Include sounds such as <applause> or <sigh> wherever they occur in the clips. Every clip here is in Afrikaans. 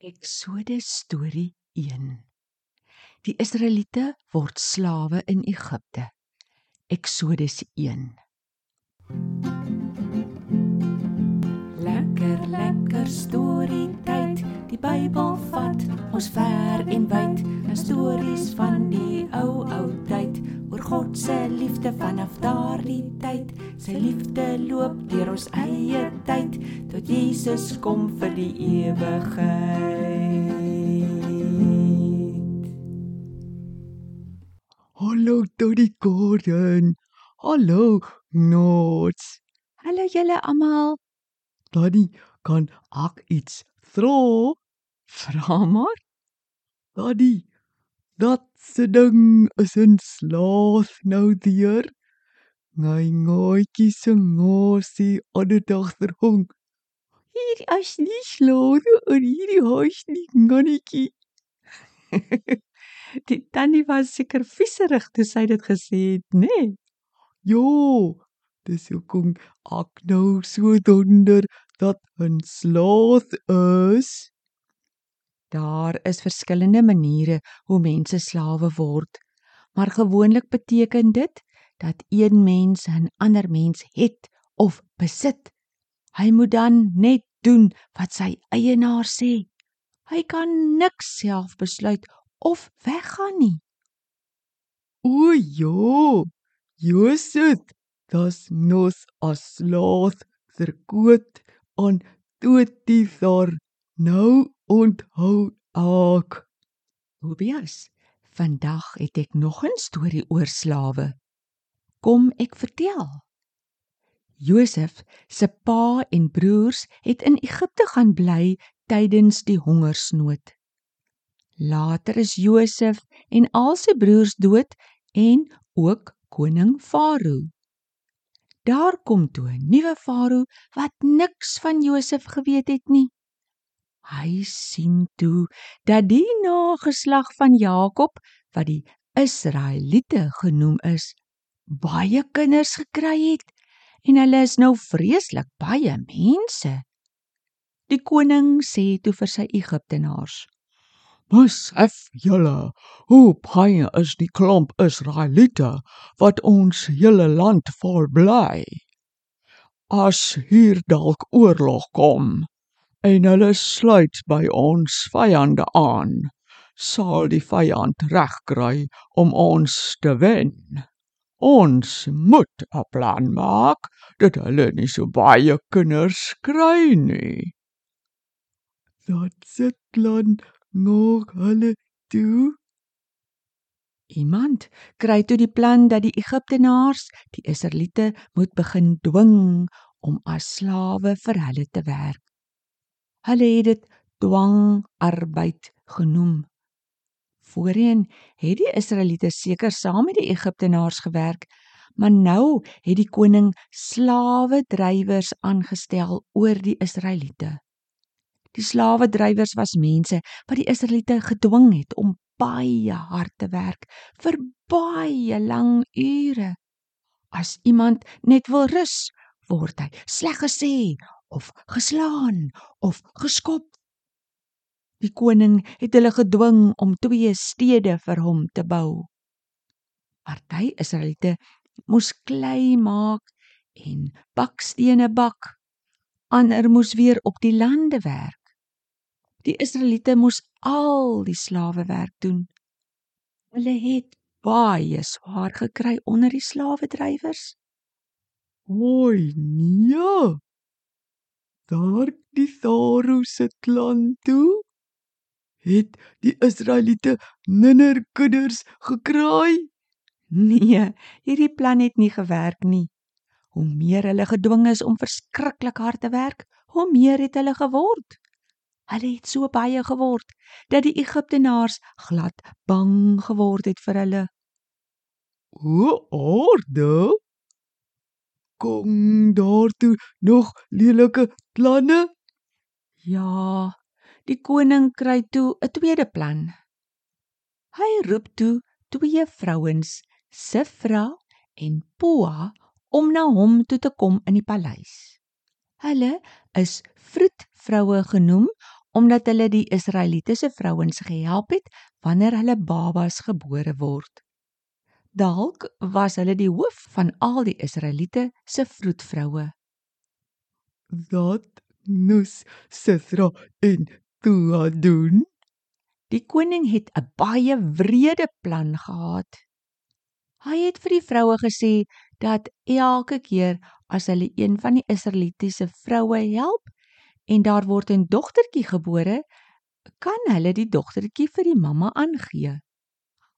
Eksodus storie 1. Die Israeliete word slawe in Egipte. Eksodus 1. Lekker lekker storie tyd. Die Bybel vat ons ver en wyd. 'n Stories van die ou ou tyd oor God se liefde vanaf daardie tyd. Sy liefde loop deur ons eie tyd tot Jesus kom vir die ewigheid. Hallo Tony Gordon. Hallo Nots. Hallo julle almal. Daddy, kan ek iets vra? Vra maar. Daddy, dat se ding is 'n slaas nou deur. Ngai ngoetjie se ngosie aan die agtergrond. Hier is nie slaas in hierdie huis nie, ngannetjie. <laughs> Die tannie was seker vieserig toe sy dit gesê het, né? Nee? Jo, dis hoekom ek nou so donder dat 'n slaas is. Daar is verskillende maniere hoe mense slawe word, maar gewoonlik beteken dit dat een mens 'n ander mens het of besit. Hy moet dan net doen wat sy eienaar sê. Hy kan niks self besluit of weggaan nie. O ja, Josef, das nos as slaas verkoot aan Totiefar. Nou onthou ek. Tobias, vandag het ek nog 'n storie oor slawe. Kom ek vertel. Josef se pa en broers het in Egipte gaan bly tydens die hongersnood. Later is Josef en al sy broers dood en ook koning Farao. Daar kom toe 'n nuwe Farao wat niks van Josef geweet het nie. Hy sien toe dat die nageslag van Jakob wat die Israeliete genoem is, baie kinders gekry het en hulle is nou vreeslik baie mense. Die koning sê toe vir sy Egiptenaars: Besef julle hoe baie is die klomp Israeliete wat ons hele land vol bly. As hier dalk oorlog kom en hulle sluit by ons vyande aan, sal die vyand regkry om ons te wen. Ons moet 'n plan maak dat hulle nie so baie kinders kry nie. Dat se plan nog hulle toe. Iemand kry toe die plan dat die Egiptenaars die Israeliete moet begin dwing om as slawe vir hulle te werk. Hulle het dit dwangarbeid genoem. Voorheen het die Israeliete seker saam met die Egiptenaars gewerk, maar nou het die koning slawe drywers aangestel oor die Israeliete. Die slawe drywers was mense wat die Israeliete gedwing het om baie hard te werk vir baie lang ure. As iemand net wil rus, word hy sleg gesê of geslaan of geskop. Die koning het hulle gedwing om twee stede vir hom te bou. Party Israeliete moes klei maak en bakstene bak. Ander moes weer op die lande werk. Die Israeliete moes al die slawe werk doen. Hulle het baie swaar gekry onder die slawedrywers. Oi nee. Daar die Farao se klan toe het die Israeliete minder kinders gekry. Nee, hierdie plan het nie gewerk nie. Hoe meer hulle gedwing is om verskriklik hard te werk, hoe meer het hulle geword. Hulle het so baie geword dat die Egiptenaars glad bang geword het vir hulle. O, orde. Kom daartoe nog lelike planne? Ja, die koning kry toe 'n tweede plan. Hy roep toe twee vrouens, Sifra en Poa, om na hom toe te kom in die paleis. Hulle is vroedvroue genoem omdat hulle die Israelitiese vrouens gehelp het wanneer hulle babas gebore word. Dalk was hulle die hoof van al die Israeliete se vroedvroue. Dat moes Sisra en Tua doen. Die koning het 'n baie wrede plan gehad. Hy het vir die vroue gesê dat elke keer as hulle een van die Israelitiese vroue help en daar word 'n dogtertjie gebore, kan hulle die dogtertjie vir die mamma aangee.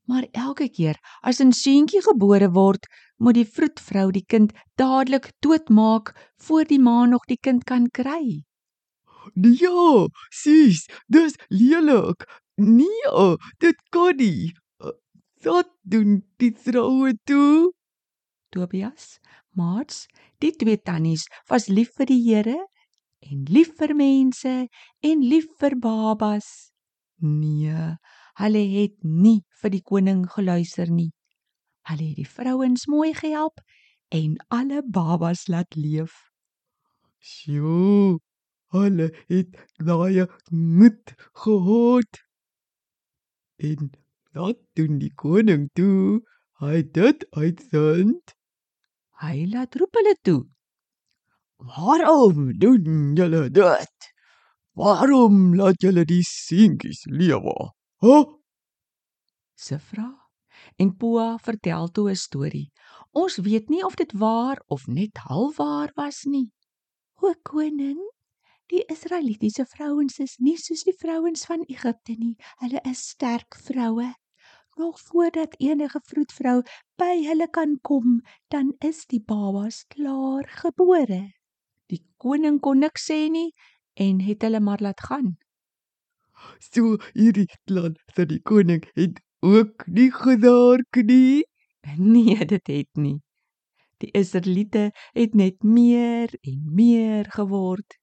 Maar elke keer as 'n seentjie gebore word, moet die vroedvrou die kind dadelik doodmaak voor die ma nog die kind kan kry. Ja, sis, dis lelik. Nee, dit kan nie. Wat doen die vroue toe? Tobias, Maats, die twee tannies was lief vir die Here en lief vir mense en lief vir babas. Nee, hulle het nie vir die koning geluister nie. Hulle het die vrouens mooi gehelp en alle babas laat leef. Sjoe, hulle het daai moed gehad. En wat doen die koning toe? Hy dit uitvind. Hy laat roep hulle toe. Waarom doen julle dit? Waarom laat julle die seentjies lewe? Hè? Huh? Sifra en Poa vertel toe 'n storie. Ons weet nie of dit waar of net halfwaar was nie. O koning, die Israelitiese vrouens is nie soos die vrouens van Egipte nie. Hulle is sterk vroue. Nog voordat enige vroedvrou by hulle kan kom, dan is die babas klaar gebore. Die koning kon niks sê nie en het hulle maar laat gaan. So hierdie plan vir die koning het ook nie gedaark nie. Nee, dit het nie. Die Israeliete het net meer en meer geword.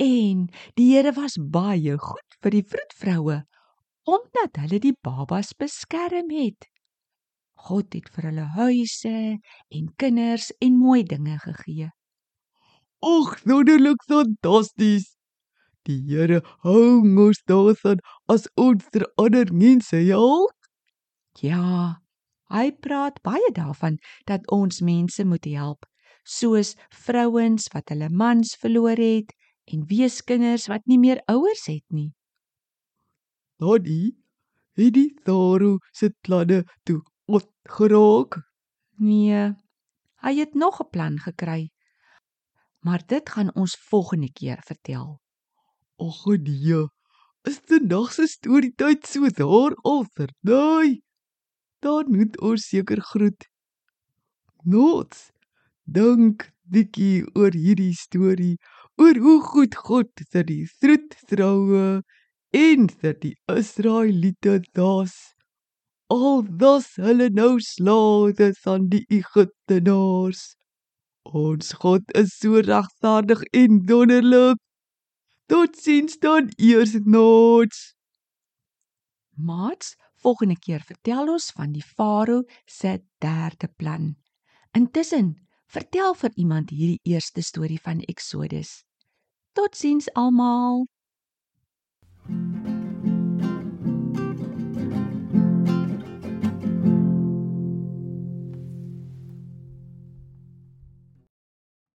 En die Here was baie goed vir die vroedvroue omdat hulle die babas beskerm het. God het vir hulle huise en kinders en mooi dinge gegee. Ag, wonderlik fantasties. Die Here hou ons daarvan as ons ter ander mense help. Ja, hy praat baie daarvan dat ons mense moet help, soos vrouens wat hulle mans verloor het en weeskinders wat nie meer ouers het nie. Daddy, het die Tharo se planne toe opgeraak? Nee, hy het nog 'n plan gekry maar dit gaan ons volgende keer vertel. Ag nee, is dit nog se storie tyd so daar al verdaai? Dan moet ons seker groet. Nots. Dank Dikkie oor hierdie storie oor hoe goed God vir die troet troue en vir die Israeliete das. Al das hulle nou slawe van die Egiptenaars. Ons God is so regverdig en wonderlik. Totsiens dan eers noods. Maats, volgende keer vertel ons van die Farao se derde plan. Intussen, vertel vir iemand hierdie eerste storie van Exodus. Totsiens almal.